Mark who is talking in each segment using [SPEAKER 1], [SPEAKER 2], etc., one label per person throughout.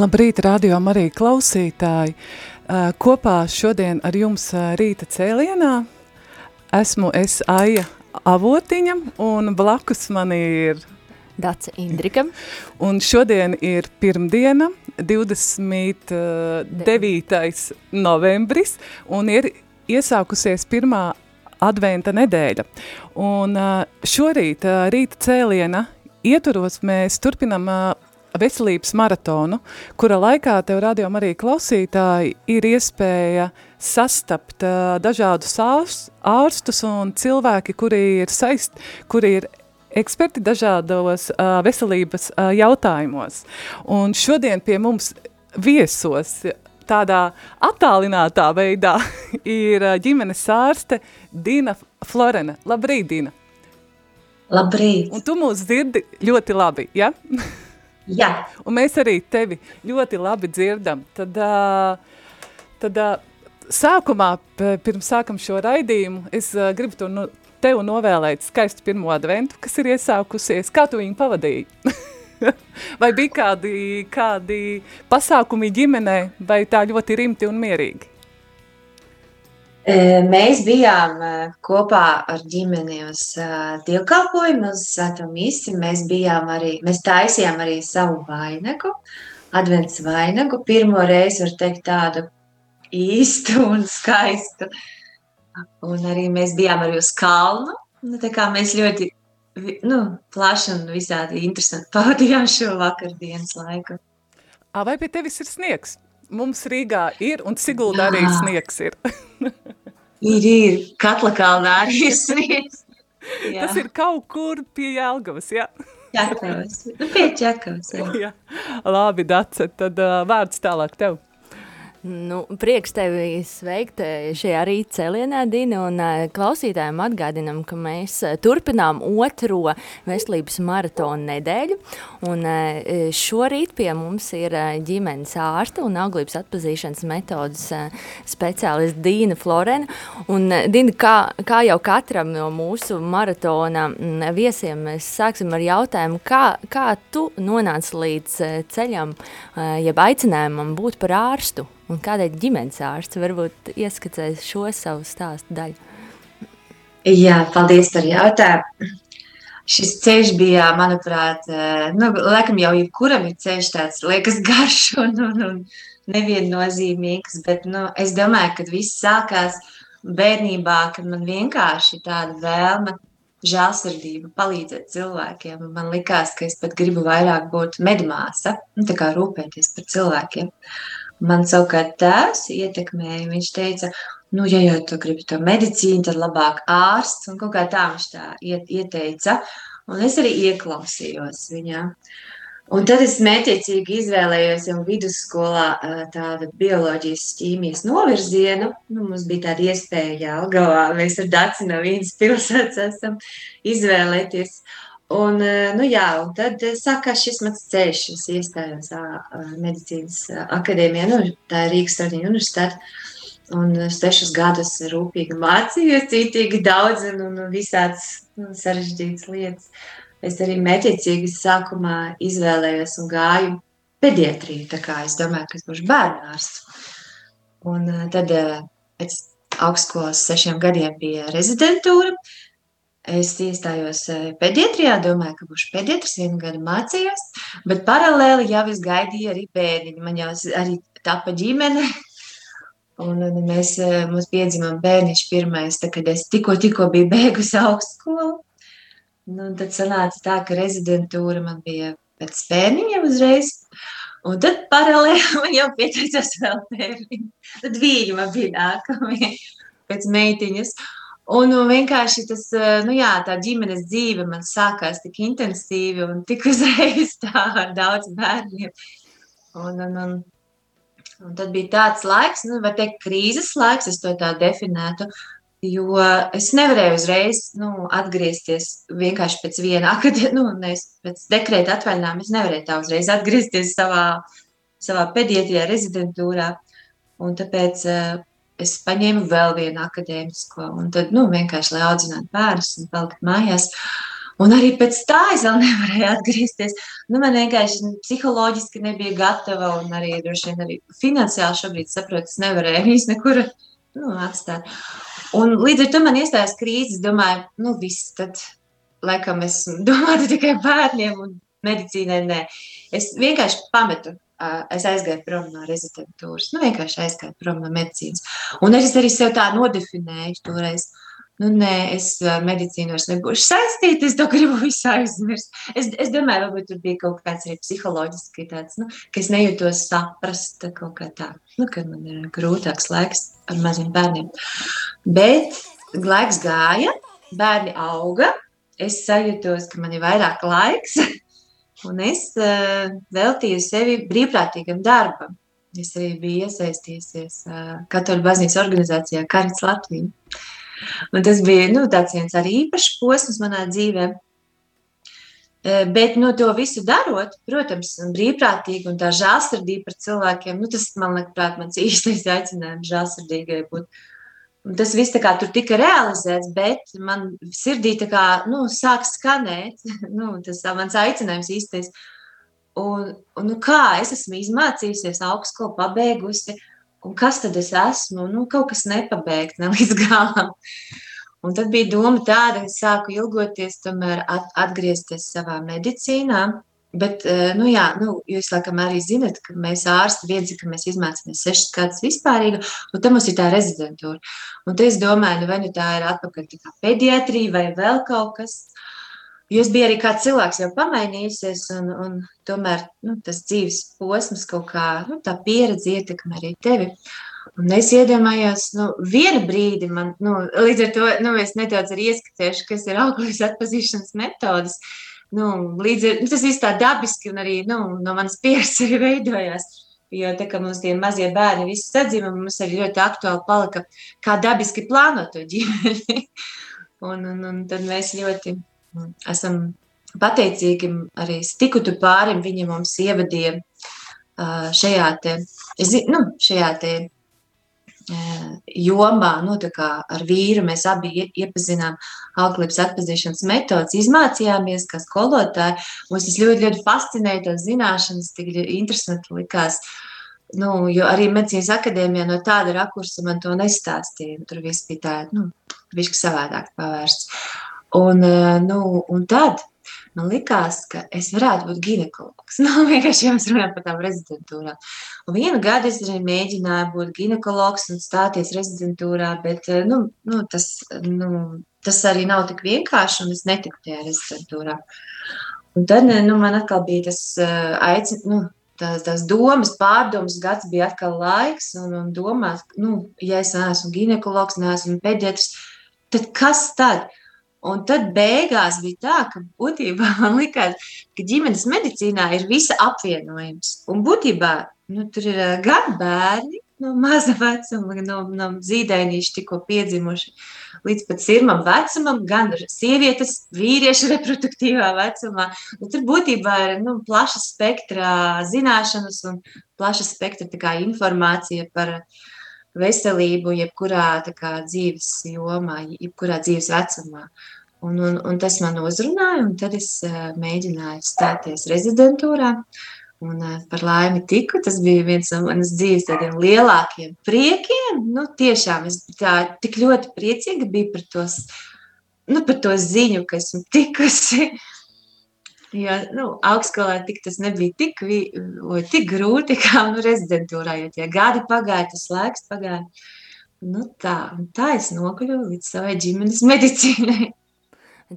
[SPEAKER 1] Labrīt, radio arī klausītāji. Uh, Kopā šodien ar jums uh, rīta cēlienā esmu es Aija Avotiņa un blakus man ir
[SPEAKER 2] Dace Indrika.
[SPEAKER 1] Un šodien ir pirmdiena, 29. novembris, un ir iesākusies pirmā adventa nedēļa. Un uh, šorīt rīta cēliena ietvaros mēs turpinam uh, veselības maratonu, kura laikā tev radiom arī klausītāji ir iespēja sastapt uh, dažādus ārst, ārstus un cilvēki, kuri ir saist, kuri ir eksperti dažādos uh, veselības uh, jautājumos. Un šodien pie mums viesos tādā attālinātā veidā ir ģimenes ārste Dina Florena. Labrīt, Dina!
[SPEAKER 3] Labrīt!
[SPEAKER 1] Un tu mūs dzirdi ļoti labi, ja?
[SPEAKER 3] Jā.
[SPEAKER 1] Un mēs arī tevi ļoti labi dzirdam. Tad, tad sākumā, pirms sākam šo raidījumu, es gribu to no, tev novēlēt skaistu pirmo adventu, kas ir iesākusies. Kā tu viņu pavadīji? vai bija kādi, kādi pasākumi ģimenē, vai tā ļoti rimti un mierīgi?
[SPEAKER 3] Mēs bijām kopā ar ģimeni uz dievkalpojumu, uz Svēto misi. Mēs arī, mēs taisījām arī savu vainagu, advents vainagu. Pirmo reizi, var teikt, tādu īstu un skaistu. Un arī mēs bijām arī uz kalnu. Nu, tā kā mēs ļoti nu, plaši un visādi interesanti pavadījām šo vakardienas laiku.
[SPEAKER 1] A, vai pie tevis ir sniegs? Mums Rīgā ir, un Siguldā arī sniegs ir.
[SPEAKER 3] ir, ir. Katla kalnā arī sniegs.
[SPEAKER 1] Jā. Tas ir kaut kur pie Jelgavas, jā?
[SPEAKER 3] Ķekavas. Nu, pie Ķekavas, jā.
[SPEAKER 1] jā. Labi, Dace, tad uh, vārds tālāk tev.
[SPEAKER 2] Nu, prieks tevi sveikt šajā rīta cēlienā, Dina, un klausītājiem atgādinam, ka mēs turpinām otro veselības maratonu nedēļu, un šorīt pie mums ir ģimenes ārsta un auglības atpazīšanas metodas speciālists Dīna Florena, un Dina, kā, kā jau katram no mūsu maratona viesiem, mēs sāksim ar jautājumu, kā, kā tu nonāc līdz ceļam, jeb aicinājumam būt par ārstu? Un kādēļ ģimenes ārsts varbūt ieskicēs šo savu stāstu daļu?
[SPEAKER 3] Jā, paldies par jautājumu. Šis ceļš bija, manuprāt, nu, laikam jau jebkuram ir ceļš tāds, liekas, garš un, un, un neviennozīmīgs, bet nu, es domāju, ka viss sākās bērnībā, kad man vienkārši tāda vēlme žēlsirdība, palīdzēt cilvēkiem. Man likās, ka es pat gribu vairāk būt medmāsa, nu, tā kā rūpēties par cilvēkiem. Man savukārt tēvs ietekmēja. Viņš teica, nu, ja jau tu gribi to medicīnu, tad labāk ārsts. Un kaut kā tā viņš tā ieteica. Un es arī ieklausījos viņā. Un tad es mētiecīgi izvēlējos jau vidusskolā tādu bioloģijas ķīmijas novirzienu. Nu, mums bija tāda iespēja Jālgavā, mēs ar Daci no vienas pilsētas esam izvēlēties. Un, nu, jā, un tad sākās šis mans ceļš. Es iestājos medicīnas akadēmijā, nu, tā ir Rīgas Stardiņa universitāte. Un sešus gadus rūpīgi mācījos, cītīgi daudz un, un visādas nu, sarežģītas lietas. Es arī mērķiecīgi sākumā izvēlējos un gāju pediatriju, tā kā es domāju, ka es būšu bērnārsts. Un tad pēc augstskolas sešiem gadiem bija rezidentūra, Es iestājos pediatrijā, domāju, ka būšu pediatrs, vienu gadu mācījos, bet paralēli jau es gaidīju arī bērniņu. Man jau arī tapa ģimene, un, un mēs, mums piedzimām bērniņš pirmais, tā, kad es tikko, tikko biju beigusi augstskolu. Nu, tad sanāca tā, ka rezidentūra man bija pēc bērniņiem uzreiz. Un tad paralēli man jau pieteicās vēl bērniņi. Tad viņi man bija nākamie pēc meitiņas. Un vienkārši tas, nu jā, tā ģimenes dzīve man sākās tik intensīvi un tik uzreiz tā ar daudz bērniem. Un, un, un, un tad bija tāds laiks, nu, var teikt, krīzes laiks, es to tā definētu, Jo es nevarēju uzreiz nu, atgriezties vienkārši pēc viena akadēmija, nu, nevis pēc dekrēta atvaļinājuma. Es nevarēju tā uzreiz atgriezties savā, savā pediatrijā, rezidentūrā. Un tāpēc uh, es paņēmu vēl vienu akadēmisko, un tad nu, vienkārši lai audzinātu bērnus un palikt mājās. Un arī pēc tā es vēl nevarēju atgriezties. Nu, man vienkārši psiholoģiski nebija gatava, un arī droši vien arī finansiāli šobrīd saprotu, es nevarēju viņus nekur nu, atstāt. Un līdz ar to man iestājās krīzes. Es domāju, nu viss, tad laikam es domāju tikai bērniem un medicīnai. Nē. Es vienkārši pametu. Es aizgāju prom no rezidentūras. Nu, vienkārši aizgāju prom no medicīnas. Un es arī sev tā nodefinēju toreiz. Nu, nē, es medicīnu vairs nebūšu saistīta, es to gribu visu aizmirst. Es, es domāju, varbūt tur bija kaut kāds arī psiholoģiski tāds, nu, ka es nejūtos saprast kaut kā tā, nu, kad man ir grūtāks laiks ar maziem bērniem. Bet laiks gāja, bērni auga, es sajūtos, ka man ir vairāk laiks, un es uh, veltīju sevi brīvprātīgam darbam. Es arī biju iesaistījusies uh, Katoļu baznīcas organizācijā Karits Latvija. Un tas bija nu, viens arī īpašs posms manā dzīvē. Eh, bet no to visu darot, protams, brīvprātīgi un tā žēlsirdība par cilvēkiem, nu, tas man liekas, mans īstais aicinājums žēlsirdīgai būt. Tas viss kā, tur tika realizēts, bet man sirdī kā, nu, sāk skanēt nu, tas mans aicinājums īstais. Un, un, nu, kā es esmu izmācījusies, augstskolu pabeigusi, Un kas tad es esmu? Nu, kaut kas nepabeigts, ne līdz galam. Un tad bija doma tāda, ka es sāku ilgoties tomēr at, atgriezties savā medicīnā. Bet, eh, nu jā, nu, jūs laikam arī zinat, ka mēs ārsti viedzi, ka mēs izmācāmies sešas gadus vispārīgi, un tam mums ir tā rezidentūra. Un te es domāju, nu vai nu tā ir atpakaļ tā kā pediatrija vai vēl kaut kas. Jo es biju arī kā cilvēks jau pamainījusies, un, un tomēr nu, tas dzīves posms, kaut kā nu, tā pieredze ietekmē arī tevi. Un es iedomājos, nu, vienu brīdi man, nu, līdz ar to, nu, es nedaudz arī ieskatiešu, kas ir auglības atpazīšanas metodas. Nu, līdz ar, nu, tas viss tā dabiski un arī, nu, no manas pieredzes arī veidojās. Jo tā kā mums tie mazie bērni visi sadzima, mums arī ļoti aktuāli palika, kā dabiski plānot to ģimeni. un, un, un tad mēs ļoti esam pateicīgi arī Stikutu pārim. Viņi mums ievadīja šajā te, nu, šajā te jomā, nu, ar vīru mēs abi iepazinām auklības atpazīšanas metodas, izmācījāmies kā skolotāji. Mums tas ļoti, ļoti fascinēja, tās zināšanas, tik interesanti likās. Nu, jo arī medicīnas akadēmijā no tāda rakursa man to nestāstīja. Tur viss bija tā, nu, višķi savādāk pavērsts. Un, eh, nu, un tad man likās, ka es varētu būt ginekologs. Nu, vienkārši jau mēs runājam par tām rezidentūrām. Un vienu gadu es arī mēģināju būt ginekologs un stāties rezidentūrā, bet eh, nu, nu, tas, nu, tas arī nav tik vienkārši, un es netiku tajā rezidentūrā. Un tad eh, nu, man atkal bija tas aicinājums. Nu, tās, tās domas, pārdomas, gads bija atkal laiks, un, un domāt, nu, ja es neesmu ginekologs, neesmu pediatrs, tad kas tad? Un tad beigās bija tā, ka būtībā man likās, ka ģimenes medicīnā ir visa apvienojums. Un būtībā nu, tur ir gan bērni no maza vecuma, no, no zīdainīša tikko piedzimuši, līdz pat sirmam vecumam, gan sievietes, vīriešu reproduktīvā vecumā. Un tur būtībā ir nu, plaša spektra zināšanas un plaša spektra kā, informācija par veselību, jebkurā kā, dzīves jomā, jebkurā dzīves vecumā. Un, un, un tas man uzrunāja, un tad es uh, mēģināju stāties rezidentūrā. Un uh, par laimi tiku. Tas bija viens no manas dzīves tādiem lielākiem priekiem. Nu, tiešām es tā, tik ļoti priecīga biju par, tos, nu, par to ziņu, ka esmu tikusi. Jo nu, augstskolā tik, tas nebija tik, vi, tik grūti kā nu, rezidentūrā, jo tie gadi pagāja, tas laiks pagāja. Nu, tā, tā es nokļuvu līdz savai ģimenes medicīnai.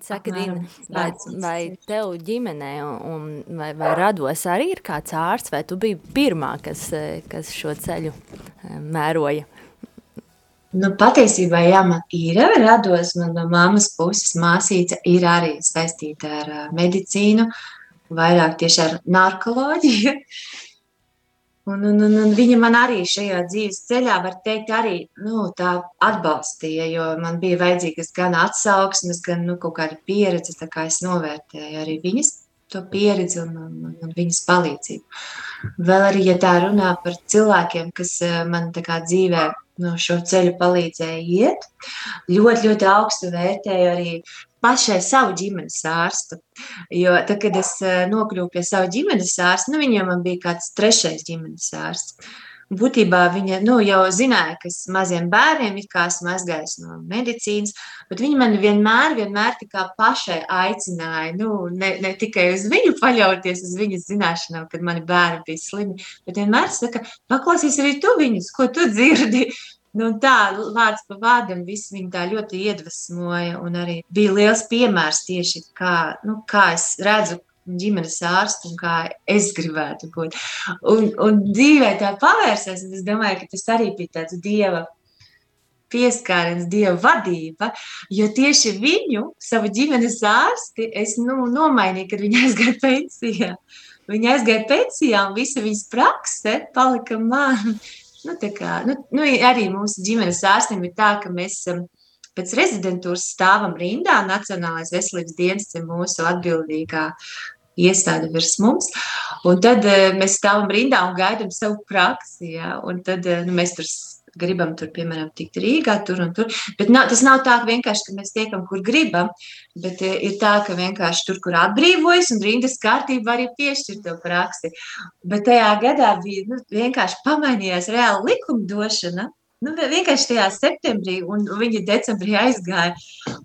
[SPEAKER 2] Saka, Dina, vai, vai tev ģimenē un, vai, vai rados arī ir kāds ārsts, vai tu biji pirmā, kas, kas šo ceļu eh, mēroja?
[SPEAKER 3] Nu, patiesībā, jā, man ir rados, man no mammas puses māsīca ir arī saistīta ar medicīnu, vairāk tieši ar narkoloģiju. Un, un, un, un viņa man arī šajā dzīves ceļā, var teikt, arī nu, tā atbalstīja, jo man bija vajadzīgas gan atsauksmes, gan nu, kaut kāda pieredze, tā kā es novērtēju arī viņas to pieredzi un, un, un viņas palīdzību. Vēl arī, ja tā runā par cilvēkiem, kas eh, man tā kā dzīvē no šo ceļu palīdzēja iet, ļoti, ļoti augstu vērtēju arī pašai savu ģimenes ārstu. Jo tad, kad es eh, nokļuvu pie sava ģimenes ārsta, nu, viņam bija kāds trešais ģimenes ārsts. Būtībā viņa nu, jau zināja, ka es maziem bērniem ir kā esmu aizgājis no medicīnas, bet viņa man vienmēr, vienmēr pašai aicināja, nu, ne, ne tikai uz viņu paļauties, uz viņas zināšanām, kad mani bērni bija slimi, bet vienmēr saka, paklausies arī tu viņus, ko tu dzirdi. Nu, tā vārds pa vārdam viss viņu tā ļoti iedvesmoja un arī bija liels piemērs tieši kā, nu, kā es redzu ģimenes ārstu un kā es gribētu būt. Un, un dzīvē tā pavērsās, un es domāju, ka tas arī bija tāds dieva pieskāriens, dieva vadība, jo tieši viņu, savu ģimenes ārsti, es nu, nomainīju, kad viņa aizgāja pensijā. Viņa aizgāja pensijā un visa viņas prakse palika man. Nu, kā, nu, nu, arī mūsu ģimenes ārstiem ir tā, ka mēs um, pēc rezidentūras stāvam rindā. Nacionālais veselības dienests ir mūsu atbildīgā iestāde virs mums. Un tad uh, mēs stāvam rindā un gaidām savu praksi. Ja? Un tad uh, nu, mēs tur gribam tur, piemēram, tikt Rīgā, tur un tur. Bet nav, tas nav tā, vienkārši ka mēs tiekam, kur gribam, bet eh, ir tā, ka vienkārši tur, kur atbrīvojas un rindas kārtība arī piešķir to praksi. Bet tajā gadā bija nu, vienkārši pamainījās reāli likumdošana. Nu, vienkārši tajā septembrī, un viņi decembrī aizgāja.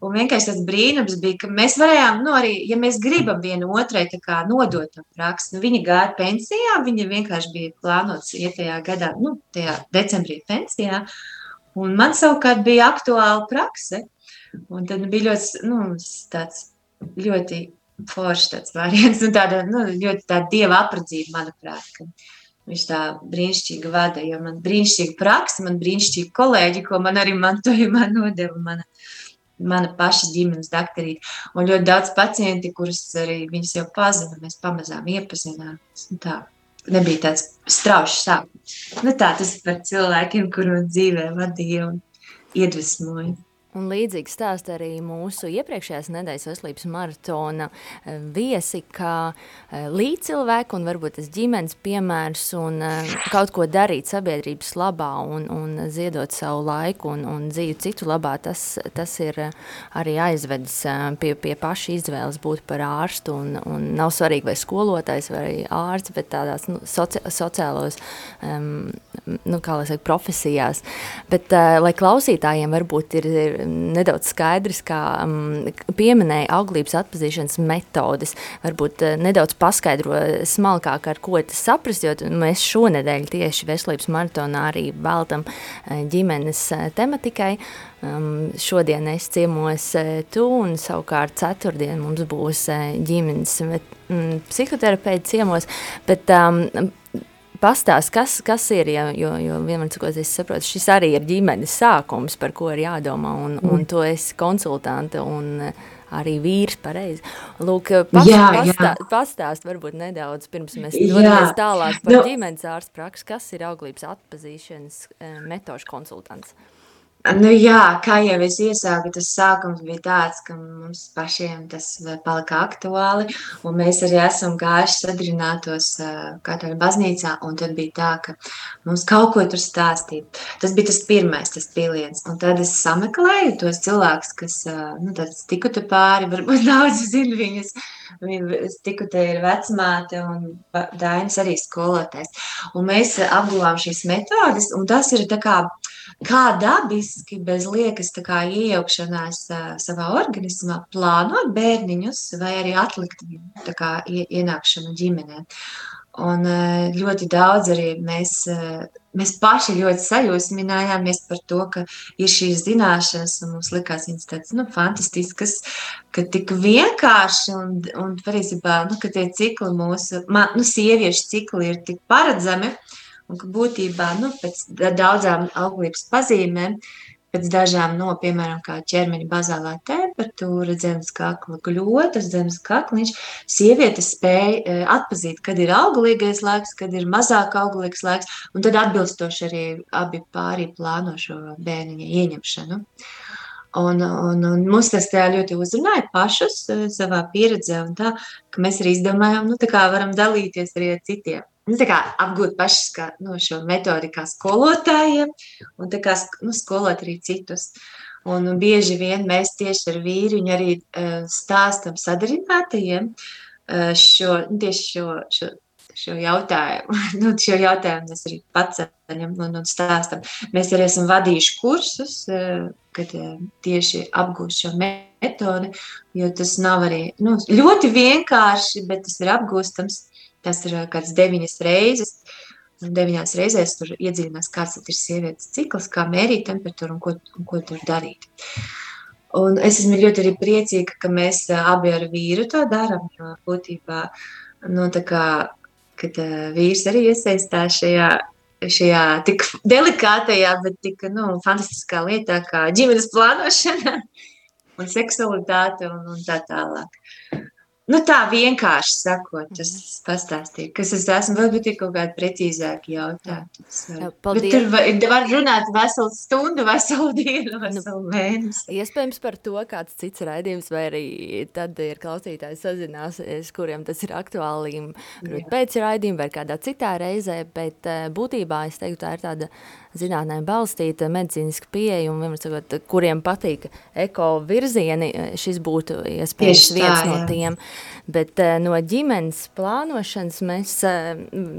[SPEAKER 3] Un vienkārši tas brīnums bija, ka mēs varējām, nu, arī, ja mēs gribam vienu otrai kā, nodot to praksi, nu, viņi gāja pensijā, viņi vienkārši bija plānots iet tajā gadā, nu, tajā decembrī pensijā. Un man savukārt bija aktuāla prakse. Un tad bija ļoti, nu, tāds ļoti foršs tāds variants, un tāda, nu, ļoti tāda dieva apredzība, manuprāt, ka Viņš tā brīnišķīgi vada, jo man brīnišķīga praksa, man brīnišķīgi kolēģi, ko man arī mantojumā nodeva mana, mana paša ģimenes daktarīte. Un ļoti daudz pacienti, kurus arī viņas jau pazina, mēs pamazām iepazināmies. Tā nebija tāds straušs sākums. Nu tā tas par cilvēkiem, kuru dzīvē vadīja un iedvesmoja.
[SPEAKER 2] Un līdzīgi stāsta arī mūsu iepriekšējās nedēļas veselības maratona eh, viesi, kā eh, līdzcilvēku un varbūt tas ģimenes piemērs un eh, kaut ko darīt sabiedrības labā un, un ziedot savu laiku un, un dzīvi citu labā, tas, tas ir arī aizvedis pie, pie paša izvēles būt par ārstu un, un nav svarīgi vai skolotājs vai ārsts, bet tādās nu, soci, sociālos, um, nu, kā lai saka, profesijās. Bet, uh, lai klausītājiem varbūt ir, ir nedaudz skaidrs, kā um, pieminēja auglības atpazīšanas metodes. Varbūt uh, nedaudz paskaidro smalkāk, ar ko tas saprast, jo mēs šonedēļ tieši veselības maratonā arī veltam uh, ģimenes uh, tematikai. Um, šodien es ciemos uh, tu, un savukārt ceturtdien mums būs uh, ģimenes um, psihoterapeiti ciemos, bet um, Pastāst, kas, kas ir, ja, jo, jo vienmēr cikot, es saprotu, šis arī ir ģimenes sākums, par ko ir jādomā, un, mm. un tu esi konsultante un arī vīrs pareizi. Lūk, pas, jā, pastā, jā. pastāst varbūt nedaudz, pirms mēs dodamies tālāk par no. Nu ģimenes ārstu praksi, kas ir auglības atpazīšanas eh, metožu konsultants.
[SPEAKER 3] Nu, jā, kā jau es iesāku, tas sākums bija tāds, ka mums pašiem tas palika aktuāli. Mēs arī esam gājuši sadarbinātos katoļu baznīcā. Tad bija tā, ka mums kaut ko tur stāstīt. Tas bija tas pirmais, tas piliens. Un tad es sameklēju tos cilvēkus, kas nu, tiku te pāri, varbūt daudz zina viņas. Tiku te ir vecmāte un Dainis arī skolotājs. Un mēs apguvām šīs metodes, un tas ir tā kā kā dabiski, bez liekas iejaukšanās savā organismā, plānot bērniņus vai arī atlikt kā, ienākšanu ģimenē. Un ļoti daudz arī mēs, mēs paši ļoti sajūsminājāmies par to, ka ir šīs zināšanas, un mums likās viņas tādas nu, fantastiskas, ka tik vienkārši un, un pareizībā, nu, ka tie cikli mūsu, man, nu, sieviešu cikli ir tik paredzami, un ka būtībā, nu, pēc daudzām auglības pazīmēm, pēc dažām no, piemēram, kā ķermeņa bazālā temperatūra, zemes kakla gļotas, zemes kakliņš, sievietes spēja e, atpazīt, kad ir auglīgais laiks, kad ir mazāk auglīgs laiks, un tad atbilstoši arī abi pārī plāno šo bērniņa ieņemšanu. Un, un, un mums tas ļoti uzrunāja pašus e, savā pieredzē, un tā, ka mēs arī izdomājām, nu, tā kā varam dalīties arī ar citiem nu, apgūt pašas kā, nu, šo metodi kā skolotājiem un kā, nu, skolot arī citus. Un bieži vien mēs tieši ar vīriņu arī uh, stāstam sadarinātajiem uh, šo, nu, tieši šo, šo, šo jautājumu. nu, šo jautājumu mēs arī paceļam un, un stāstam. Mēs arī esam vadījuši kursus, uh, kad tieši apgūst šo metodi, jo tas nav arī nu, ļoti vienkārši, bet tas ir apgūstams. Tas ir kāds deviņas reizes. Un deviņās reizēs tur iedziļinās, kāds ir sievietes cikls, kā mērīt temperatūru un ko, un ko tur darīt. Un es esmu ļoti arī priecīga, ka mēs abi ar vīru to darām. Jo būtībā, nu, tā kā, kad vīrs arī iesaistās šajā, šajā tik delikātajā, bet tik nu, fantastiskā lietā, kā ģimenes plānošana un seksualitāte un, un tā tālāk. Nu, tā vienkārši sakot, tas mm. pastāstīja, kas es esmu. Varbūt ir kaut kādi precīzāki jautājumi. Bet tur var, var runāt veselu stundu, veselu dienu, nu, veselu nu, mēnesi.
[SPEAKER 2] Iespējams par to kāds cits raidījums, vai arī tad ir klausītājs sazināsies, kuriem tas ir aktuāli pēc raidījuma vai kādā citā reizē, bet eh, būtībā es teiktu, tā ir tāda zinātnē balstīta medicīniska pieeja, un sakot, kuriem patīk eko virzieni, šis būtu iespējams Tieši viens tā, no tiem. Bet uh, no ģimenes plānošanas mēs uh,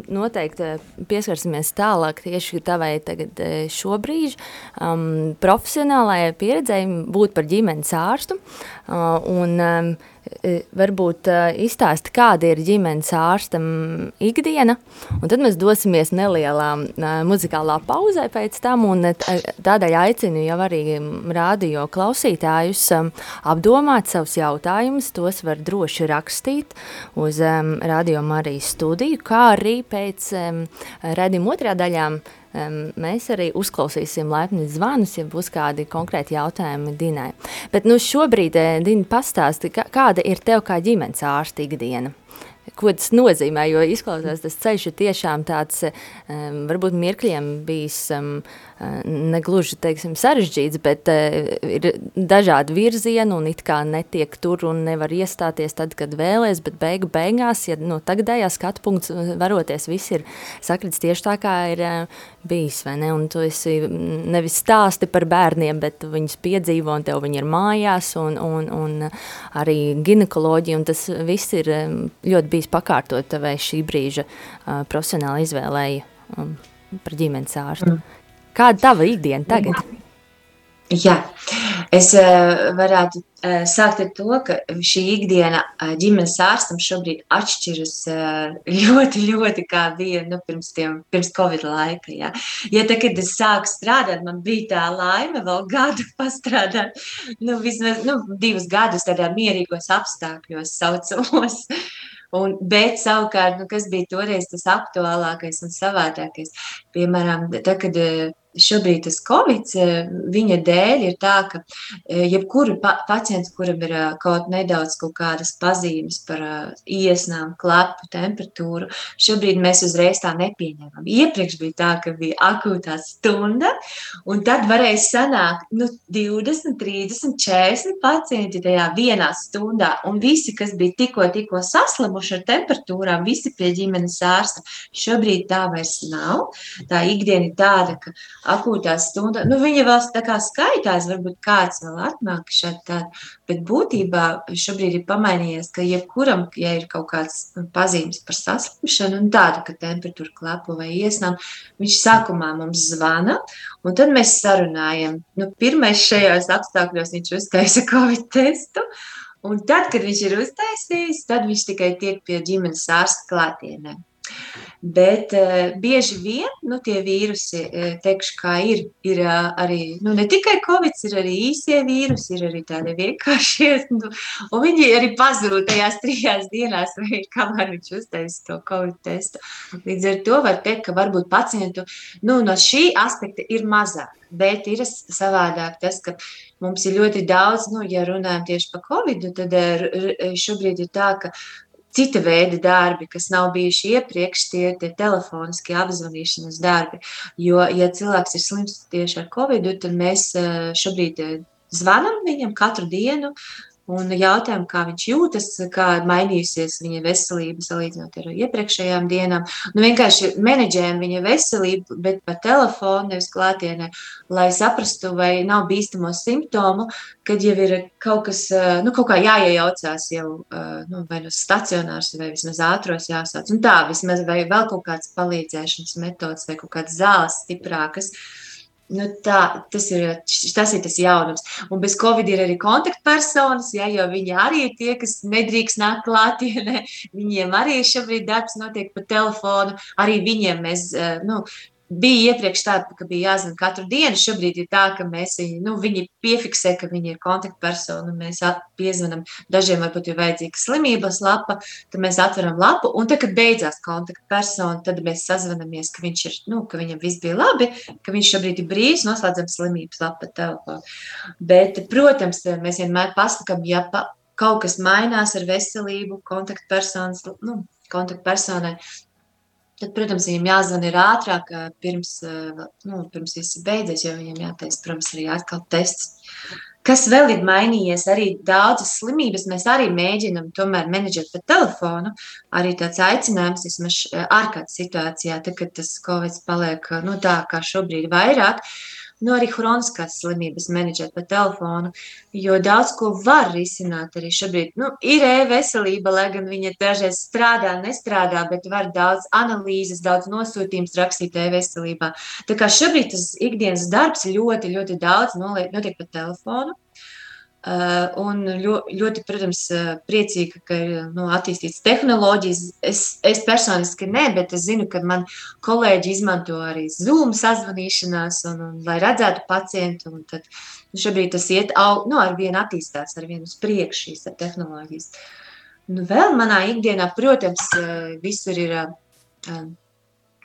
[SPEAKER 2] noteikti pieskarsimies tālāk tieši tavai tagad šobrīd um, profesionālajai pieredzēji būt par ģimenes ārstu. Uh, un, um, E, varbūt uh, izstāsti, kāda ir ģimenes ārstam ikdiena, un tad mēs dosimies nelielā uh, muzikālā pauzē pēc tam, un tādēļ aicinu jau arī rādio klausītājus apdomāt savus jautājumus, tos var droši rakstīt uz Radio Marijas studiju, kā arī pēc redzim otrā daļām mēs arī uzklausīsim laipni zvanus, ja būs kādi konkrēti jautājumi Dinai. Bet nu šobrīd, eh, Dina, pastāsti, kāda ir tev kā ģimenes ārsta ikdiena? Ko tas nozīmē? Jo izklausās, tas ceļš ir tiešām tāds, um, varbūt mirkļiem bijis um, negluži teiksim, sarežģīts, bet uh, ir dažādi virzieni un it kā netiek tur un nevar iestāties tad, kad vēlēs, bet beigu beigās, ja no tagadējā skatu punkts varoties, viss ir sakrits tieši tā, kā ir uh, bijis, vai ne? Un tu esi nevis stāsti par bērniem, bet viņus piedzīvo un tev viņi ir mājās un, un, un arī ginekoloģija, un tas viss ir ļoti bijis pakārtot tavai šī brīža profesionāli izvēlēji um, par ģimenes ārstu. Mm. Kāda tava ikdiena tagad?
[SPEAKER 3] Jā, es uh, varētu uh, sākt ar to, ka šī ikdiena uh, ģimenes ārstam šobrīd atšķiras ļoti, ļoti kā bija nu, pirms, tiem, pirms Covid laika. Ja, ja tā, kad es sāku strādāt, man bija tā laime vēl gadu pastrādāt, nu, vismaz nu, divus gadus tādā mierīgos apstākļos saucamos. Un, bet savukārt, nu, kas bija toreiz tas aktuālākais un savādākais? Piemēram, tad, kad šobrīd tas covid, eh, viņa dēļ ir tā, ka eh, jebkuru pa pacientu, kuram ir eh, kaut nedaudz kaut kādas pazīmes par iesnām, klapu, temperatūru, šobrīd mēs uzreiz tā nepieņemam. Iepriekš bija tā, ka bija akūtā stunda, un tad varēja sanākt nu, 20, 30, 40 pacienti tajā vienā stundā, un visi, kas bija tikko, tikko saslimuši ar temperatūrām, visi pie ģimenes ārsta. Šobrīd tā vairs nav. Tā ikdiena ir tāda, ka akūtā stundā. Nu, viņa vēl tā kā skaitās, varbūt kāds vēl atnāk šādi tādi, bet būtībā šobrīd ir pamainījies, ka jebkuram, ja ir kaut kāds pazīmes par saslimšanu un tādu, ka temperatūra klapu vai iesnām, viņš sākumā mums zvana, un tad mēs sarunājam. Nu, pirmais šajos apstākļos viņš uztaisa Covid testu, un tad, kad viņš ir uztaisījis, tad viņš tikai tiek pie ģimenes ārsta klātienē. Bet uh, bieži vien nu, tie vīrusi, uh, teikšu, kā ir, ir uh, arī nu, ne tikai covid, ir arī īsie vīrusi, ir arī tādi vienkāršie. Nu, un viņi arī pazūd tajās trijās dienās, vai kamēr viņš uztaisīja to covid testu. Līdz ar to var teikt, ka varbūt pacientu nu, no šī aspekta ir mazāk. Bet ir savādāk tas, ka mums ir ļoti daudz, nu, ja runājam tieši par covid, tad šobrīd ir tā, ka cita veida darbi, kas nav bijuši iepriekš, tie ir telefoniskie apzvanīšanas darbi. Jo, ja cilvēks ir slims tieši ar covid, tad mēs eh, šobrīd eh, zvanām viņam katru dienu, un jautājam, kā viņš jūtas, kā mainījusies viņa veselība salīdzinot ar iepriekšējām dienām. Nu, vienkārši menedžējam viņa veselību, bet pa telefonu, nevis klātienē, lai saprastu, vai nav bīstamo simptomu, kad jau ir kaut kas, nu, kaut kā jāiejaucās jau, nu, vai no stacionārs, vai vismaz ātros jāsāc. Un tā, vismaz vai vēl kaut kāds palīdzēšanas metods vai kaut kāds zāles stiprākas. Uh, Nu, tā, tas, ir, tas ir tas jaunums. Un bez covid ir arī kontaktpersonas, ja, jo viņi arī ir tie, kas nedrīkst nākt klātienē. Viņiem arī šobrīd darbs notiek pa telefonu. Arī viņiem mēs, eh, nu, bija iepriekš tā, ka bija jāzina katru dienu. Šobrīd ir tā, ka mēs viņu, nu, viņi piefiksē, ka viņi ir kontaktpersona. Mēs piezvanām, dažiem varbūt ir vajadzīga slimības lapa, tad mēs atveram lapu. Un tad, kad beidzās kontaktpersona, tad mēs sazvanamies, ka, ir, nu, ka viņam viss bija labi, ka viņš šobrīd ir brīvs, noslēdzam slimības lapu telefonu. Bet, protams, mēs vienmēr pasakām, ja pa, kaut kas mainās ar veselību, kontaktpersonas, nu, kontaktpersonai, Tad, protams, viņam jāzvan ir ātrāk, pirms, nu, pirms viss beidzies, jo viņam jātaisa, protams, arī atkal tests. Kas vēl ir mainījies? Arī daudzas slimības mēs arī mēģinām tomēr menedžēt pa telefonu. Arī tāds aicinājums, vismaz ārkārtas situācijā, tad, kad tas Covid paliek nu, tā kā šobrīd vairāk. Uh, nu, arī hroniskās slimības menedžēt pa telefonu, jo daudz ko var risināt arī šobrīd. Nu, ir e-veselība, lai gan viņa dažreiz strādā, nestrādā, bet var daudz analīzes, daudz nosūtījums rakstīt e-veselībā. Tā kā šobrīd tas ikdienas darbs ļoti, ļoti daudz notiek pa telefonu. Un ļoti, ļoti, protams, uh, priecīga, ka ir nu, attīstītas tehnoloģijas. Es, es personiski ne, bet es zinu, ka man kolēģi izmanto arī Zoom sazvanīšanās, un, un, lai redzētu pacientu. Tad, nu, šobrīd tas iet nu, ar vienu attīstās, ar vienu uz priekšu šīs tehnoloģijas. Nu, vēl manā ikdienā, protams, uh, visur ir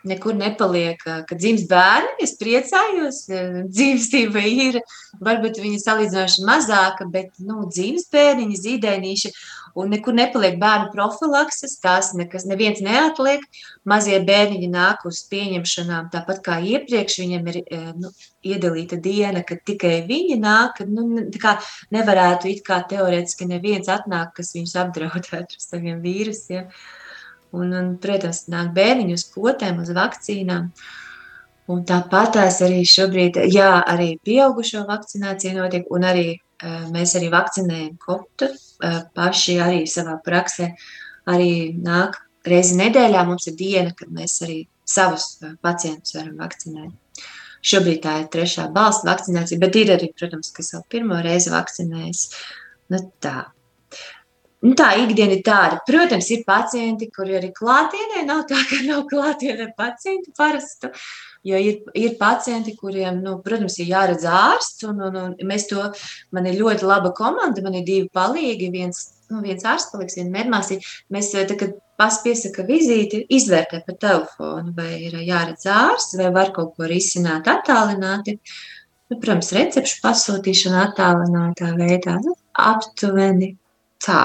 [SPEAKER 3] nekur nepaliek, kad dzimst bērni. Es priecājos, dzimstība ir, varbūt viņa salīdzinoši mazāka, bet nu, dzimst bērniņi, zīdēnīši. Un nekur nepaliek bērnu profilakses, tās nekas, neviens neatliek. Mazie bērniņi nāk uz pieņemšanām, tāpat kā iepriekš viņam ir nu, iedalīta diena, kad tikai viņi nāk. Kad, nu, nevarētu it kā teorētiski neviens atnāk, kas viņus apdraudētu ar saviem vīrusiem. Ja? Un, un, protams, nāk bērniņi uz potēm, uz vakcīnām. Un tāpat tās arī šobrīd, jā, arī pieaugušo vakcinācija notiek, un arī mēs arī vakcinējam kotu paši arī savā praksē. Arī nāk reizi nedēļā mums ir diena, kad mēs arī savus pacientus varam vakcinēt. Šobrīd tā ir trešā balsta vakcinācija, bet ir arī, protams, kas jau pirmo reizi vakcinējas. Nu, tā. Nu, tā ikdiena ir tāda. Protams, ir pacienti, kuri arī klātienē nav tā, ka nav klātienē pacientu parastu. Jo ir, ir pacienti, kuriem, nu, protams, ir jāredz ārsts. Un, un, un mēs to, man ir ļoti laba komanda, man ir divi palīgi. Viens, nu, viens ārsts paliks, viena medmāsī. Mēs, tā, kad pas piesaka vizīti, izvērtē pa telefonu, vai ir jāredz ārsts, vai var kaut ko risināt attālināti. Nu, protams, recepšu pasūtīšana attālinātā veidā. Nu, aptuveni tā.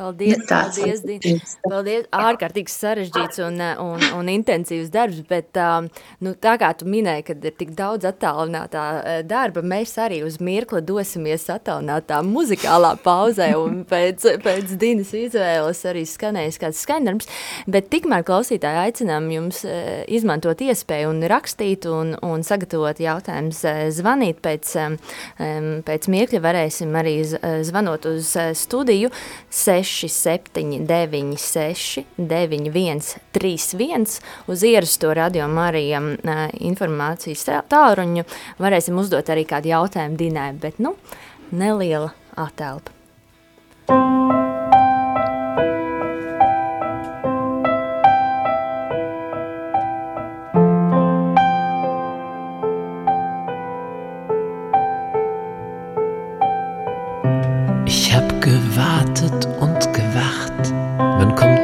[SPEAKER 2] Paldies, nu, paldies, Dīna. Paldies, ārkārtīgi sarežģīts un, un, un intensīvs darbs, bet um, nu, tā kā tu minēji, kad ir tik daudz attālinātā uh, darba, mēs arī uz mirkli dosimies attālinātā muzikālā pauzē un pēc, pēc Dīnas izvēles arī skanējas kāds skaņdarbs, bet tikmēr klausītāji aicinām jums uh, izmantot iespēju un rakstīt un, un sagatavot jautājumus, zvanīt pēc, pēc mirkļa. Varēsim arī zvanot uz studiju 6 679, 9131 uz ierasto radio Marija informācijas tālruņu. Varēsim uzdot arī kādu jautājumu Dinai, bet nu, neliela atelpa.
[SPEAKER 4] kommt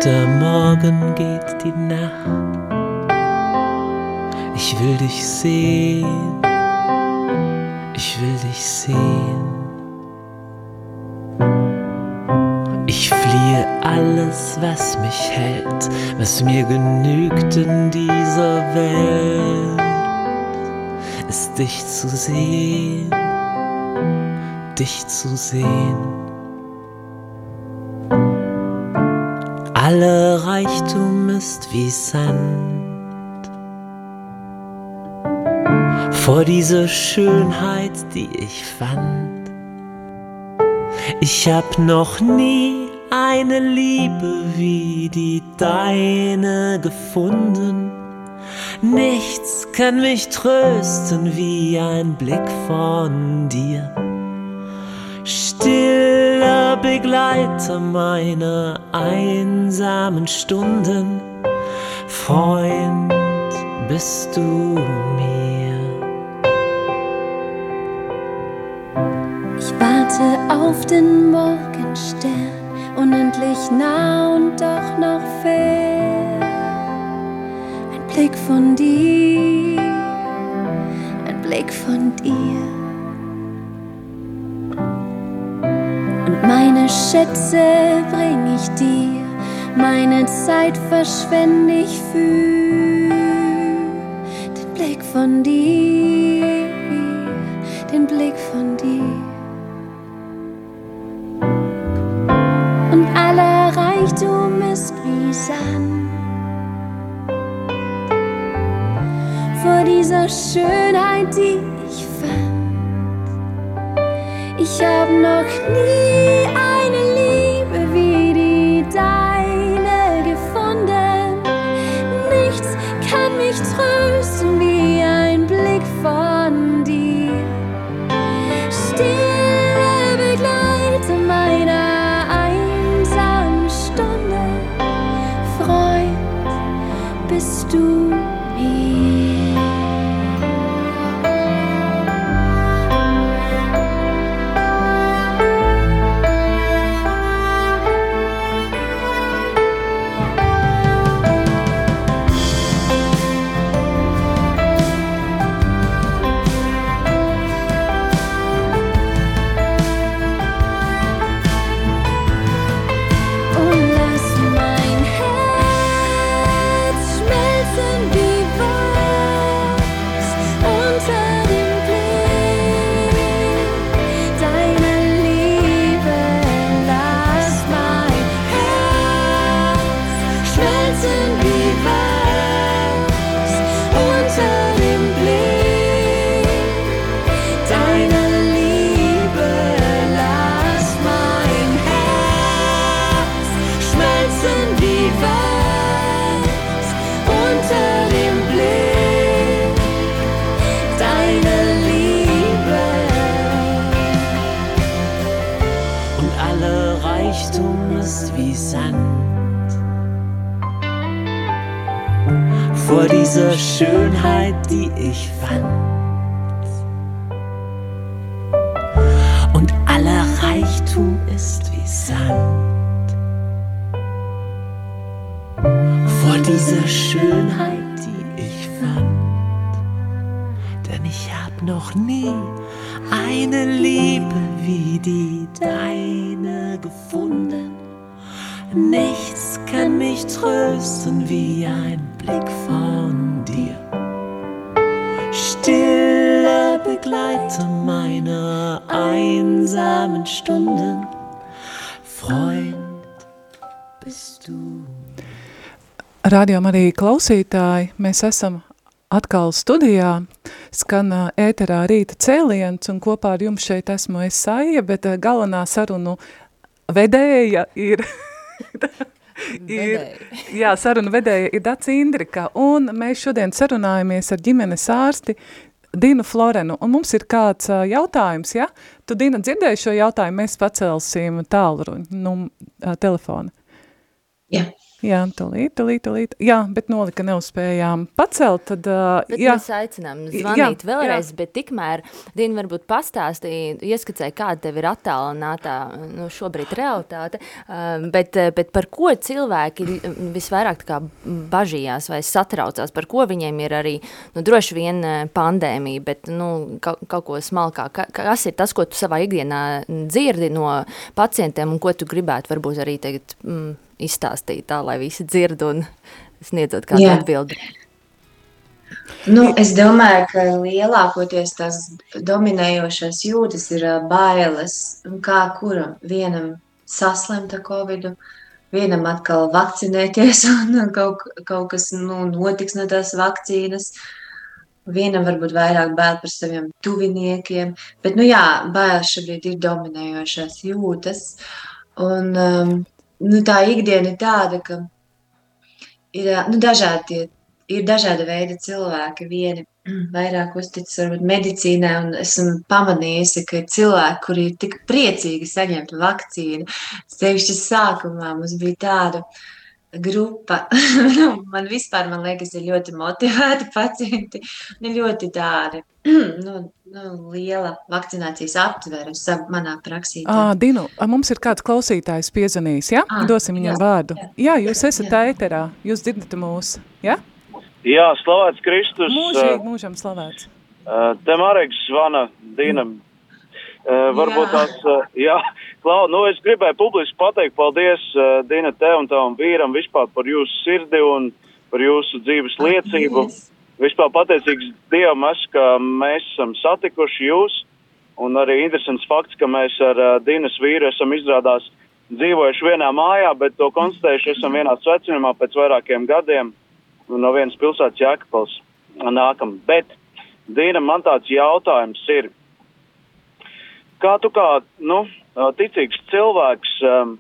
[SPEAKER 4] der Morgen, geht die Nacht. Ich will dich sehen, ich will dich sehen. Ich fliehe alles, was mich hält, was mir genügt in dieser Welt, ist dich zu sehen, dich zu sehen. Alle Reichtum ist wie Sand. Vor dieser Schönheit, die ich fand. Ich hab noch nie eine Liebe wie die deine gefunden. Nichts kann mich trösten wie ein Blick von dir. Stiller Begleiter meiner einsamen Stunden, Freund bist du mir.
[SPEAKER 5] Ich warte auf den Morgenstern, unendlich nah und doch noch fern. Ein Blick von dir, ein Blick von dir. Schätze bring ich dir, meine Zeit verschwende ich für den Blick von dir, den Blick von dir. Und aller Reichtum ist wie Sand. Vor dieser Schönheit, die ich fand. Ich hab noch nie eine
[SPEAKER 4] dieser Schönheit, die ich
[SPEAKER 1] Rādījām arī klausītāji, mēs esam atkal studijā, skan ēterā rīta cēliens, un kopā ar jums šeit esmu es Saija, bet galvenā sarunu vedēja ir, ir jā, sarunu vedēja ir Dats Indrika, un mēs šodien sarunājamies ar ģimenes ārsti Dinu Florenu, un mums ir kāds ā, jautājums, ja? Tu, Dina, dzirdēji šo jautājumu, mēs pacelsim tālruņu, nu, ā, telefonu.
[SPEAKER 3] Jā.
[SPEAKER 1] Jā, tūlīt, tūlīt, tūlīt. Jā, bet nolika neuzspējām pacelt, tad, uh,
[SPEAKER 2] Bet
[SPEAKER 1] jā.
[SPEAKER 2] mēs aicinām
[SPEAKER 1] Jā,
[SPEAKER 2] zvanīt
[SPEAKER 1] jā.
[SPEAKER 2] vēlreiz, bet tikmēr, Dina, varbūt pastāstīja, ieskicēja, kāda tev ir attālinātā, nu, šobrīd realitāte, um, bet, bet par ko cilvēki visvairāk kā bažījās vai satraucās, par ko viņiem ir arī, nu, droši vien pandēmija, bet, nu, kaut, kaut ko smalkāk. Ka, kas ir tas, ko tu savā ikdienā dzirdi no pacientiem un ko tu gribētu varbūt arī tagad mm, izstāstīt tā, lai visi dzird un sniedzot kādu atbildi?
[SPEAKER 3] Nu, es domāju, ka lielākoties tās dominējošās jūtas ir bailes. Kā kuram? Vienam saslimt ar covid, vienam atkal vakcinēties, un kaut, kaut kas nu, notiks no tās vakcīnas. Vienam varbūt vairāk bail par saviem tuviniekiem. Bet, nu jā, bailes šobrīd ir dominējošās jūtas. Un, um, nu, tā ikdiena ir tāda, ka ir nu, dažādi ir dažāda veida cilvēki. Vieni vairāk uzticas varbūt medicīnai, un esmu pamanījusi, ka ir cilvēki, kuri ir tik priecīgi saņemt vakcīnu. Sevišķi sākumā mums bija tāda grupa. Nu, man vispār, man liekas, ir ļoti motivēti pacienti. Ne ļoti tādi. Nu, nu, liela vakcinācijas aptvere sav- manā praksī.
[SPEAKER 1] Ā, Dinu, mums ir kāds klausītājs piezvanījis, ja?
[SPEAKER 3] Ā,
[SPEAKER 1] Dosim viņam
[SPEAKER 3] jā,
[SPEAKER 1] vārdu.
[SPEAKER 3] jā.
[SPEAKER 1] Jā, jūs esat ēterā, jūs dzirdat mūs, ja?
[SPEAKER 6] Jā, slavēts Kristus.
[SPEAKER 1] Mūžīgi, mūžam slavēts.
[SPEAKER 6] Uh, te Mareks zvana Dīnam. Varbūt tās, jā, Klau, nu es gribēju publiski pateikt paldies Dīna tev un tavam vīram vispār par jūsu sirdi un par jūsu dzīves liecību.
[SPEAKER 3] Paldies.
[SPEAKER 6] Vispār pateicīgs Dievam es, ka mēs esam satikuši jūs. Un arī interesants fakts, ka mēs ar Dīnas vīru esam izrādās dzīvojuši vienā mājā, bet to konstatējuši esam vienā svecinājumā pēc vairākiem gadiem no vienas pilsētas Jēkabals nākam. Bet, Dīna, man tāds jautājums ir, kā tu kā, nu, ticīgs cilvēks, um,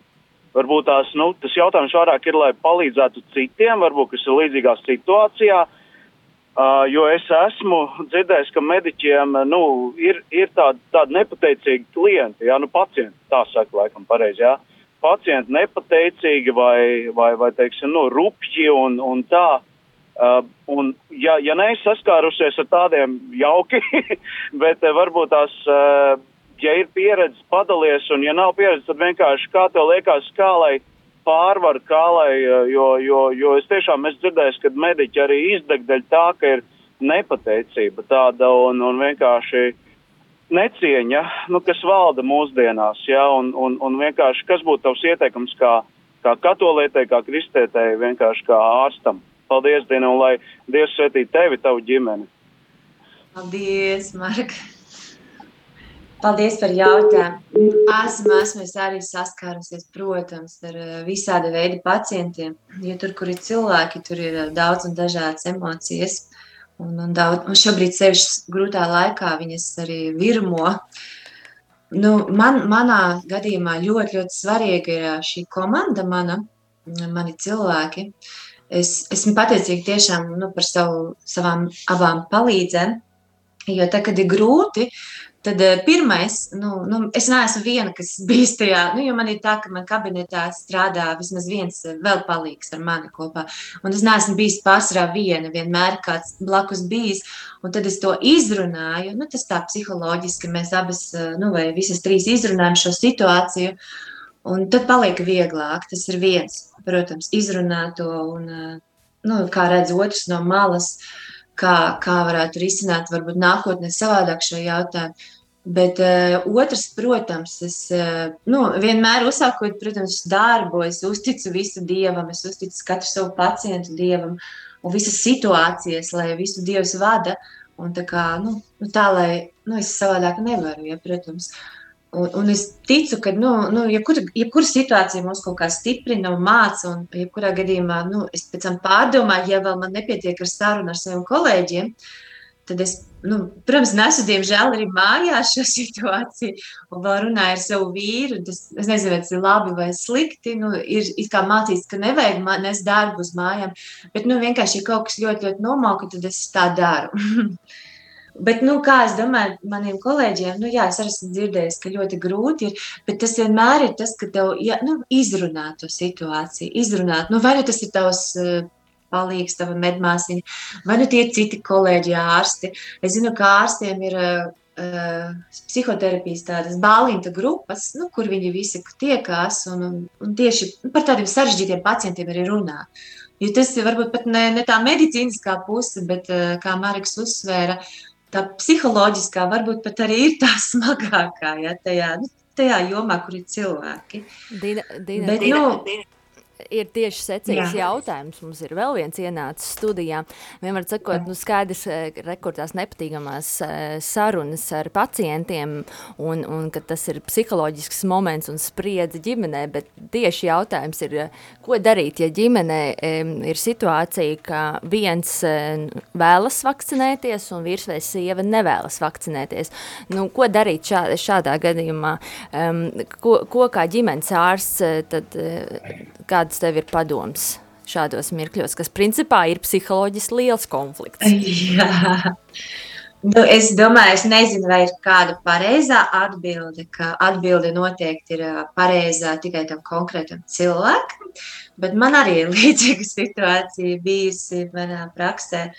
[SPEAKER 6] varbūt tās, nu, tas jautājums vairāk ir, lai palīdzētu citiem, varbūt, kas ir līdzīgā situācijā, uh, jo es esmu dzirdējis, ka mediķiem, nu, ir, ir tādi, tādi nepateicīgi klienti, jā, nu, pacienti, tā saka, laikam, pareizi, jā. Pacienti nepateicīgi vai, vai, vai teiksim, nu, rupji un, un tā. Uh, un, ja, ja neesi saskārusies ar tādiem jauki, bet uh, varbūt tās, uh, ja ir pieredze, padalies, un ja nav pieredze, tad vienkārši kā tev liekas, kā lai pārvar, kā lai, uh, jo, jo, jo es tiešām esmu dzirdējis, ka mediķi arī izdeg dēļ tā, ka ir nepateicība tāda un, un vienkārši necieņa, nu, kas valda mūsdienās, ja, un, un, un vienkārši, kas būtu tavs ieteikums kā, kā katolietei, kā kristietei, vienkārši kā ārstam. Paldies, Dina, un lai Dievs svētī tevi, tavu ģimeni.
[SPEAKER 3] Paldies, Marka. Paldies par jautājumu. Esmu, esmu es arī saskārusies, protams, ar eh, visāda veida pacientiem. Jo tur, kur ir cilvēki, tur ir eh, daudz un dažādas emocijas. Un, un, daudz, un šobrīd, sevišķi grūtā laikā, viņas arī virmo. Nu, man, manā gadījumā ļoti, ļoti svarīga ir ā, šī komanda, mana, mani cilvēki. Es esmu pateicīga tiešām nu, par savu, savām abām palīdzēm. Jo tad, kad ir grūti, tad eh, pirmais, nu, nu, es neesmu viena, kas bijis tajā, nu, jo man ir tā, ka man kabinetā strādā vismaz viens eh, vēl palīgs ar mani kopā. Un es neesmu bijis pārsvarā viena, vienmēr kāds blakus bijis. Un tad es to izrunāju, nu, tas tā psiholoģiski mēs abas, eh, nu, vai visas trīs izrunājam šo situāciju. Un tad paliek vieglāk. Tas ir viens, protams, izrunāt to, un, nu, kā redz otrs no malas, kā, kā varētu risināt, varbūt nākotnē savādāk šo jautājumu. Bet uh, otrs, protams, es uh, nu, vienmēr uzsākot, protams, darbu, es uzticu visu dievam, es uzticu katru savu pacientu dievam un visas situācijas, lai visu dievs vada. Un tā kā, nu, nu, tā, lai nu, es savādāk nevaru, ja, protams. Un, un es ticu, ka nu, nu, jebkura, jebkura situācija mūs kaut kā stiprina un māca. Un, jebkurā gadījumā, nu, es pēc tam pārdomāju, ja vēl man nepietiek ar sarunu ar saviem kolēģiem, tad es, nu, protams, nesu, diemžēl, arī mājās šo situāciju. Un vēl runāju ar savu vīru. Tas, es nezinu, vai tas ir labi vai slikti. Nu, ir kā mācīts, ka nevajag nest darbu uz mājām. Bet nu, vienkārši, ja kaut kas ļoti, ļoti nomauka, tad es tā daru. Bet, nu, kā es domāju, maniem kolēģiem, nu, jā, es arī esmu dzirdējis, ka ļoti grūti ir, bet tas vienmēr ir tas, ka tev jā, nu, izrunāt to situāciju, izrunāt, nu, vai nu tas ir tavs uh, palīgs, tava medmāsiņa, vai nu tie ir citi kolēģi ārsti. Es zinu, ka ārstiem ir uh, psihoterapijas tādas bāliņta grupas, nu, kur viņi visi tiekās un, un, un tieši par tādiem sarežģītiem pacientiem arī runā. Jo tas ir varbūt pat ne, ne tā medicīniskā puse, bet, kā Marks uzsvēra, tā psiholoģiskā varbūt pat arī ir tā smagākā, ja, tajā, nu, tajā jomā, kur ir cilvēki.
[SPEAKER 2] Dina, Dina,
[SPEAKER 3] bet,
[SPEAKER 2] Dina,
[SPEAKER 3] nu,
[SPEAKER 2] Dina ir tieši secīgs
[SPEAKER 3] Jā.
[SPEAKER 2] jautājums. Mums ir vēl viens ienācis studijā. Vienmēr sakot, nu skaidrs, eh, rekortās nepatīkamās eh, sarunas ar pacientiem un, un ka tas ir psiholoģisks moments un spriedzi ģimenē, bet tieši jautājums ir, eh, ko darīt, ja ģimenē ir situācija, ka viens vēlas vakcinēties un vīrs vai sieva nevēlas vakcinēties. Nu, ko darīt šā, šādā gadījumā? Um, ko, ko kā ģimenes ārsts, tad eh, kāds tev ir padoms šādos mirkļos, kas principā ir psiholoģiski liels konflikts?
[SPEAKER 3] Jā. Nu, es domāju, es nezinu, vai ir kāda pareizā atbilde, ka atbilde noteikti ir pareizā tikai tam konkrētam cilvēkam, bet man arī ir līdzīga situācija bijusi manā praksē.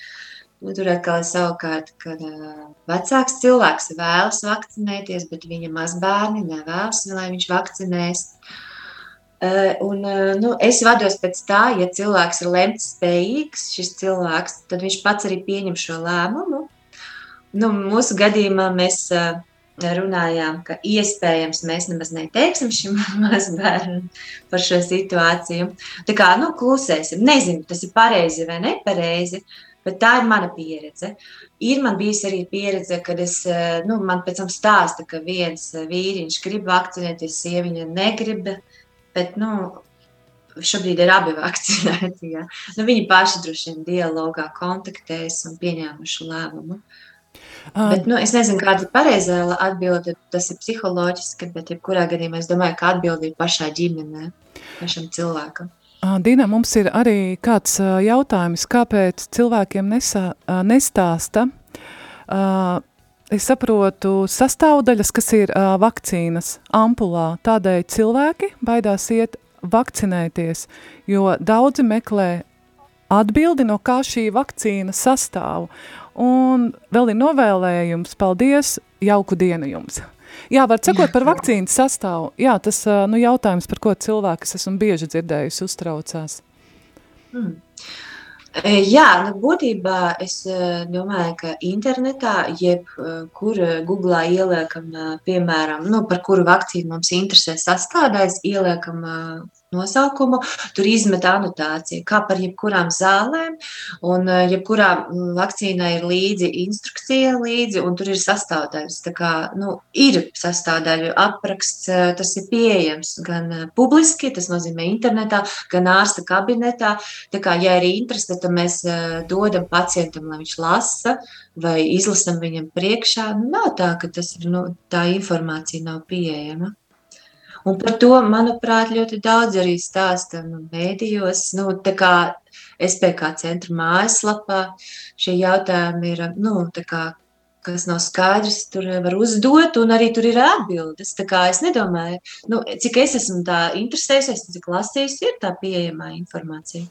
[SPEAKER 3] Nu, tur atkal ir savukārt, kad vecāks cilvēks vēlas vakcinēties, bet viņa mazbērni nevēlas, lai viņš vakcinēs. Uh, un, uh, nu, es vados pēc tā, ja cilvēks ir lemts spējīgs, šis cilvēks, tad viņš pats arī pieņem šo lēmumu. Nu, mūsu gadījumā mēs uh, runājām, ka iespējams mēs nemaz neteiksim šim mazbērnam par šo situāciju. Tā kā nu, klusēsim, nezinu, tas ir pareizi vai nepareizi, bet tā ir mana pieredze. Ir man bijusi arī pieredze, kad es, eh, nu, man pēc tam stāsta, ka viens eh, vīriņš grib vakcinēties, sieviņa negrib, bet, nu, šobrīd ir abi vakcinēti. Ja. Nu, viņi paši droši vien dialogā kontaktējas un pieņēmuši lēmumu.
[SPEAKER 1] Ā.
[SPEAKER 3] Bet, nu, es nezinu, kāda ir pareizā atbilde. Tas ir psiholoģiski, bet jebkurā gadījumā es domāju, ka atbilde ir pašā ģimenē, pašam cilvēkam.
[SPEAKER 1] Ā, Dina, mums ir arī kāds ā, jautājums, kāpēc cilvēkiem nesā, nestāsta, ā, es saprotu, sastāvdaļas, kas ir ā, vakcīnas ampulā, tādēļ cilvēki baidās iet vakcinēties, jo daudzi meklē atbildi, no kā šī vakcīna sastāv. Un vēl ir novēlējums, paldies, jauku dienu jums! Jā, var sakot par vakcīnas sastāvu. Jā, tas nu, jautājums, par ko cilvēki, es esmu bieži dzirdējusi, uztraucās.
[SPEAKER 3] Mm. Jā, nu, būtībā es domāju, ka internetā, jebkur Google ieliekam, piemēram, nu, par kuru vakcīnu mums interesē sastādājs, ieliekam nosaukumu, tur izmet anotāciju, kā par jebkurām zālēm, un e, jebkurā mm, vakcīnai ir līdzi instrukcija līdzi, un tur ir sastāvdaļas. Tā kā, nu, ir sastāvdaļu apraksts, e, tas ir pieejams gan e, publiski, tas nozīmē internetā, gan ārsta kabinetā. Tā kā, ja ir interese, tad mēs eh, dodam pacientam, lai viņš lasa vai izlasam viņam priekšā. Nu, nav tā, ka tas ir, nu, tā informācija nav pieejama. Un par to, manuprāt, ļoti daudz arī stāsta nu, mēdījos. Nu, tā kā SPK centra mājaslapā šie jautājumi ir, nu, tā kā kas nav skaidrs, tur var uzdot, un arī tur ir atbildes. Tā kā es nedomāju, nu, cik es esmu tā interesējusies, cik lasījusi, ir tā pieejamā informācija.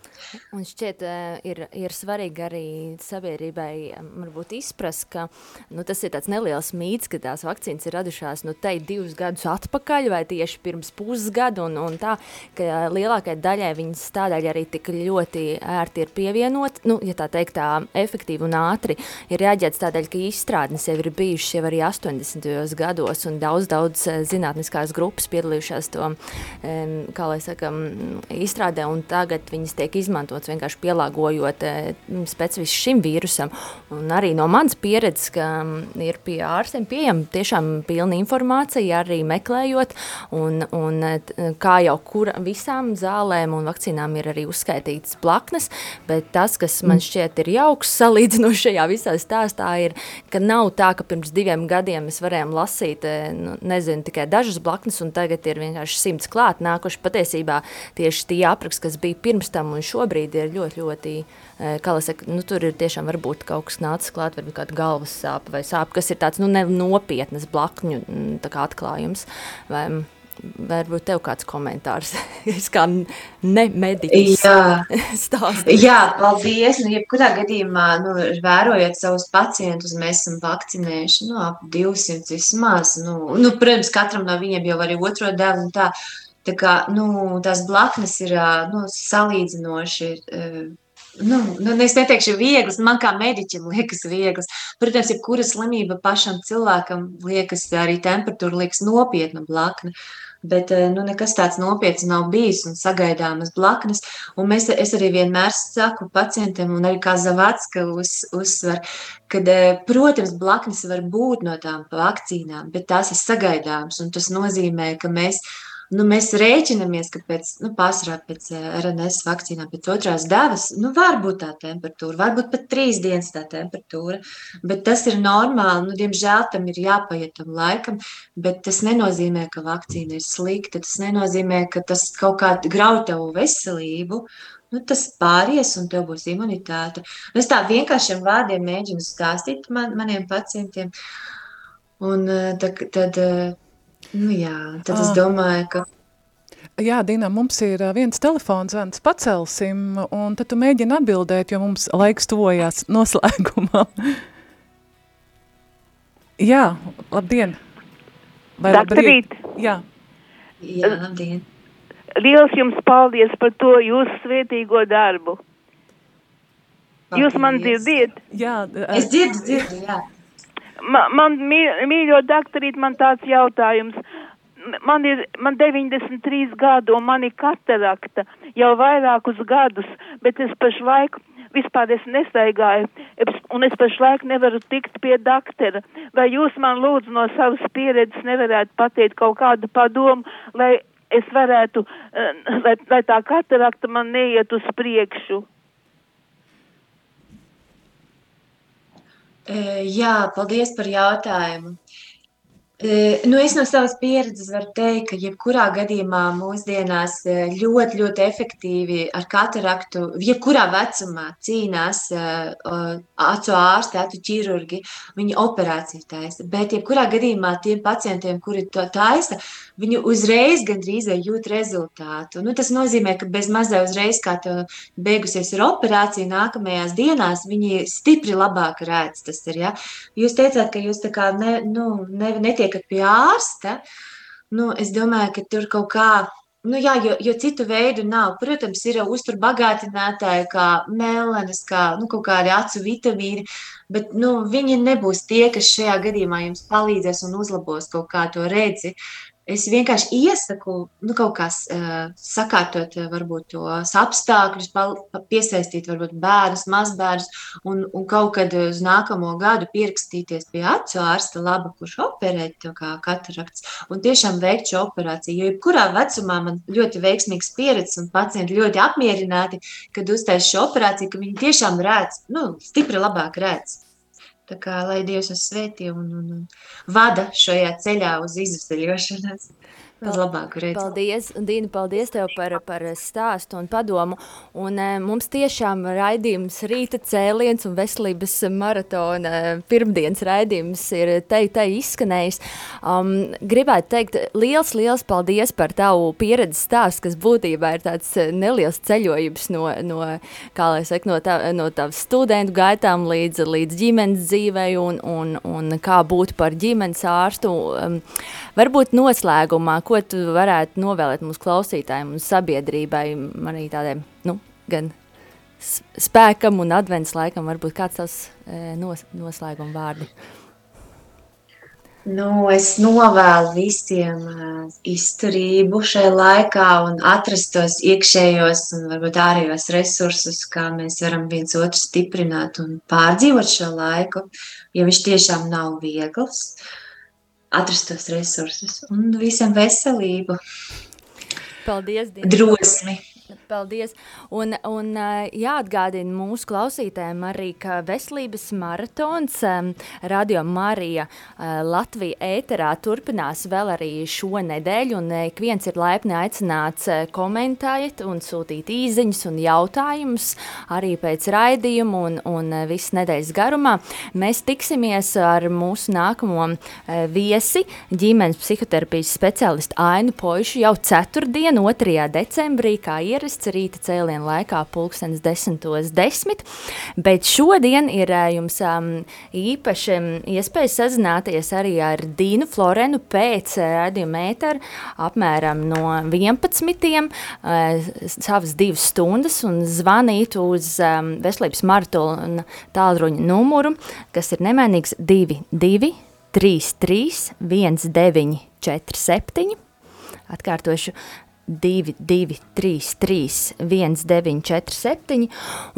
[SPEAKER 2] Un šķiet, eh, ir, ir svarīgi arī sabiedrībai em, varbūt izprast, ka nu, tas ir tāds neliels mīts, ka tās vakcīnas ir radušās nu, te divus gadus atpakaļ vai tieši pirms pusgadu, un, un tā, ka lielākai daļai viņas tādēļ arī tik ļoti ērti ir pievienot, nu, ja tā teikt, tā efektīvi un ātri ir jāģēts tādēļ, ka izstrādnes jau ir bijušas jau arī 80. gados, un daudz, daudz eh, zinātniskās grupas piedalījušās to, kā lai sakam, izstrādē, un tagad viņas tiek izmantotas vienkārši pielāgojot eh, specifiski šim vīrusam. Un arī no manas pieredzes, ka mm, ir pie ārstiem pieejama tiešām pilna informācija, arī meklējot, un, un eh, kā jau kura, visām zālēm un vakcīnām ir arī uzskaitītas blaknes, bet tas, kas man šķiet ir jauks salīdzinoši šajā visā stāstā, ir, ka nav nav tā, ka pirms diviem gadiem mēs varējām lasīt, eh, nu, nezinu, tikai dažas blaknes, un tagad ir vienkārši simts klāt nākuši. Patiesībā tieši tie apraksti, kas bija pirms tam un šobrīd ir ļoti, ļoti, eh, kā lai saka, nu, tur ir tiešām varbūt kaut kas nācis klāt, varbūt kāda galvas sāpe vai sāpe, kas ir tāds, nu, nopietnas blakņu mm, kā atklājums. Vai, mm, Varbūt tev kāds komentārs, es kā nemediķis
[SPEAKER 3] Jā.
[SPEAKER 2] stāstu.
[SPEAKER 3] Jā, paldies. Nu, jebkurā gadījumā, nu, vērojot savus pacientus, mēs esam vakcinējuši nu, ap 200 vismaz. Nu, nu, protams, katram no viņiem jau arī otro devu un tā. Tā kā nu, tās blaknes ir nu, salīdzinoši. Nu, nu, es neteikšu, vieglas. Man kā mediķim liekas, vieglas. Protams, jebkura slimība pašam cilvēkam liekas, arī temperatūra liekas nopietna blakne. Bet eh, nu, nekas tāds nopietns nav bijis un sagaidāmas blaknes. Un mēs, es arī vienmēr saku pacientiem, un arī kā Zavatska uz, uzsver, ka, protams, blaknes var būt no tām vakcīnām, bet tās ir sagaidāmas. Un tas nozīmē, ka mēs, nu, mēs rēķinamies, ka pēc, nu, pārsvarā pēc eh, RNS vakcīnām, pēc otrās devas, nu, var būt tā temperatūra, varbūt pat trīs dienas tā temperatūra, bet tas ir normāli. Nu, diemžēl tam ir jāpaiet tam laikam, bet tas nenozīmē, ka vakcīna ir slikta. Tas nenozīmē, ka tas kaut kā grauj tavu veselību. Nu, tas pāries, un tev būs imunitāte. Un Es tā vienkāršiem vārdiem mēģinu stāstīt man, maniem pacientiem. Un eh, tad, tad, eh, nu, jā, tad es
[SPEAKER 1] Ah.
[SPEAKER 3] domāju, ka
[SPEAKER 1] Jā, Dina, mums ir viens telefons zvans, pacelsim, un tad tu mēģini atbildēt, jo mums laiks tuvojās noslēgumam. Jā, labdien!
[SPEAKER 7] Daktarīt.
[SPEAKER 1] Jā.
[SPEAKER 3] Jā, labdien!
[SPEAKER 7] Liels jums paldies par to jūsu svētīgo darbu. Jūs man dzirdiet?
[SPEAKER 1] Jā,
[SPEAKER 3] Es dzirdu, dzirdu, jā.
[SPEAKER 7] Ma, man, mī- mīļo daktarīt, man tāds jautājums. Man ir man 93 gadi un man ir katarakta jau vairākus gadus, bet es pašlaik vispār es nestaigāju es- un es pašlaik nevaru tikt pie daktera. Vai jūs man lūdzu no savas pieredzes nevarētu pateikt kaut kādu padomu, lai es varētu, eh, lai, lai tā katarakta man neiet uz priekšu?
[SPEAKER 3] Jā, paldies par jautājumu. Nu, es no savas pieredzes varu teikt, ka jebkurā gadījumā mūsdienās ļoti, ļoti efektīvi ar kataraktu, jebkurā vecumā cīnās acu ārsti, acu ķirurgi. Viņi operāciju taisa. Bet, jebkurā gadījumā tiem pacientiem, kuri to taisa, viņi uzreiz gandrīz jūt rezultātu. Nu, tas nozīmē, ka bez mazā uzreiz, kā tev beigusies ir operācija, nākamajās dienās viņi stipri labāk redz. Tas ir, ja? Jūs teicāt, ka jūs tā kā ne, nu, ne, netiekat pie ārsta. Nu, es domāju, ka tur kaut kā. Nu, jā, jo, jo citu veidu nav. Protams, ir uzturu bagātinātāji, kā melanas, kā nu, kaut kādi acu vitamīni, bet nu, viņi nebūs tie, kas šajā gadījumā jums palīdzēs un uzlabos kaut kā to redzi. Es vienkārši iesaku, nu, kaut kā uh, sakārtot, uh, varbūt tos apstākļus, piesaistīt, varbūt bērnus, mazbērnus, un, un kaut kad uz nākamo gadu pierakstīties pie acu ārsta, laba, kurš operē to kā katarakts, un tiešām veikt šo operāciju. Jo jebkurā vecumā man ļoti veiksmīgs pieredze, un pacienti ļoti apmierināti, kad uztais šo operāciju, ka viņi tiešām redz, nu, stipri labāk redz. Tā kā lai Dievs uz svētī un, un, un vada šajā ceļā uz izceļošanos. Uz labāku redzi.
[SPEAKER 2] Paldies, Dīna, paldies tev par, par stāstu un padomu. Un, e, mums tiešām raidījums rīta cēliens un veselības maratona e, pirmdienas raidījums ir te, te izskanējis. Um, gribētu teikt liels, liels paldies par tavu pieredzes stāstu, kas būtībā ir tāds e, neliels ceļojums no, no, kā lai saka, no, tā, no tavas studentu gaitām līdz, līdz ģimenes dzīvei un, un, un kā būt par ģimenes ārstu. Um, varbūt noslēgumā, ko tu varētu novēlēt mūsu klausītājiem un sabiedrībai, arī tādiem, nu, gan spēkam un advents laikam, varbūt kāds tavs e, nos, noslēguma vārdi.
[SPEAKER 3] Nu, es novēlu visiem uh, izturību šajā laikā un atrast tos iekšējos un varbūt ārējos resursus, kā mēs varam viens otru stiprināt un pārdzīvot šo laiku, jo viņš tiešām nav viegls. Atrast tos resursus un visiem veselību,
[SPEAKER 2] Paldies, Dīna.
[SPEAKER 3] drosmi.
[SPEAKER 2] Paldies. Un, un ā, jāatgādina mūsu klausītājiem arī, ka veselības maratons Radio Marija Latvija ēterā turpinās vēl arī šo nedēļu, un ik viens ir laipni aicināts komentēt un sūtīt īziņas un jautājumus arī pēc raidījuma un, un visas nedēļas garumā. Mēs tiksimies ar mūsu nākamo viesi, ģimenes psihoterapijas speciālistu Ainu Poišu jau ceturtdien, 2. decembrī, kā ierasts rīta cēlienu laikā, pulkstens 10.10. Bet šodien ir ā, jums um, īpaši um, iespēja sazināties arī ar Dīnu Florenu pēc ā, rādījuma ētera apmēram no 11. Uh, savas divas stundas un zvanīt uz um, veselības maratona tālruņa numuru, kas ir nemainīgs 22 33 19 47. Atkārtošu 2, 2, 3, 3, 1, 9, 4, 7.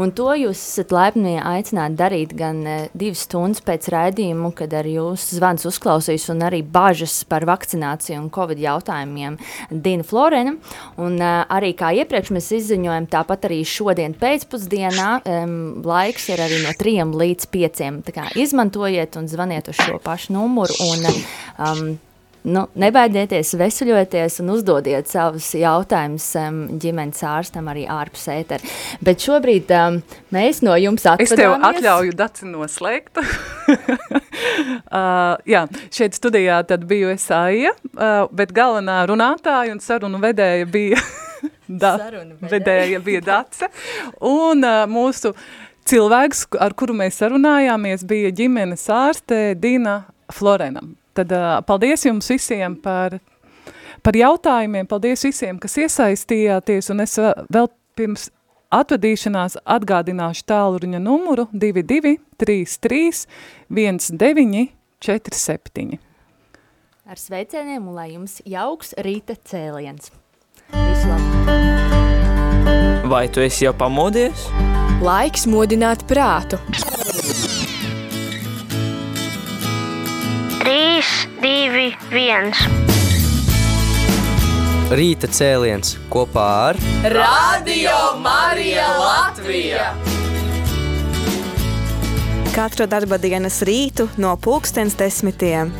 [SPEAKER 2] Un to jūs esat laipni aicināti darīt gan uh, divas stundas pēc raidījuma, kad arī jūs zvans uzklausīs un arī bažas par vakcināciju un covid jautājumiem Dina Florena. Un uh, arī kā iepriekš mēs izziņojam, tāpat arī šodien pēcpusdienā um, laiks ir arī no 3 līdz 5. Tā kā izmantojiet un zvaniet uz šo pašu numuru un um, Nu, nebaidieties, veseļoties un uzdodiet savus jautājumus um, ģimenes ārstam arī ārpus ētera. Bet šobrīd um, mēs no jums
[SPEAKER 1] Es tev
[SPEAKER 2] atvadāmies.
[SPEAKER 1] atļauju daci noslēgt. uh, jā, šeit studijā tad biju es Aija, uh, bet galvenā runātāja un sarunu vedēja bija, da,
[SPEAKER 2] vedēja.
[SPEAKER 1] vedēja bija Dace. Un uh, mūsu cilvēks, ar kuru mēs sarunājāmies, bija ģimenes ārste Dina Florena. Tad uh, paldies jums visiem par, par jautājumiem, paldies visiem, kas iesaistījāties, un es vēl pirms atvadīšanās atgādināšu tālruņa numuru 2233 1947.
[SPEAKER 2] Ar sveicieniem un lai jums jauks rīta cēliens. Visu labu!
[SPEAKER 8] Vai tu esi jau pamodies?
[SPEAKER 9] Laiks modināt prātu.
[SPEAKER 10] 3, 2, 1.
[SPEAKER 11] Rīta cēliens kopā ar
[SPEAKER 9] Radio Marija Latvija!
[SPEAKER 12] Katru darba dienas rītu no pulkstens desmitiem.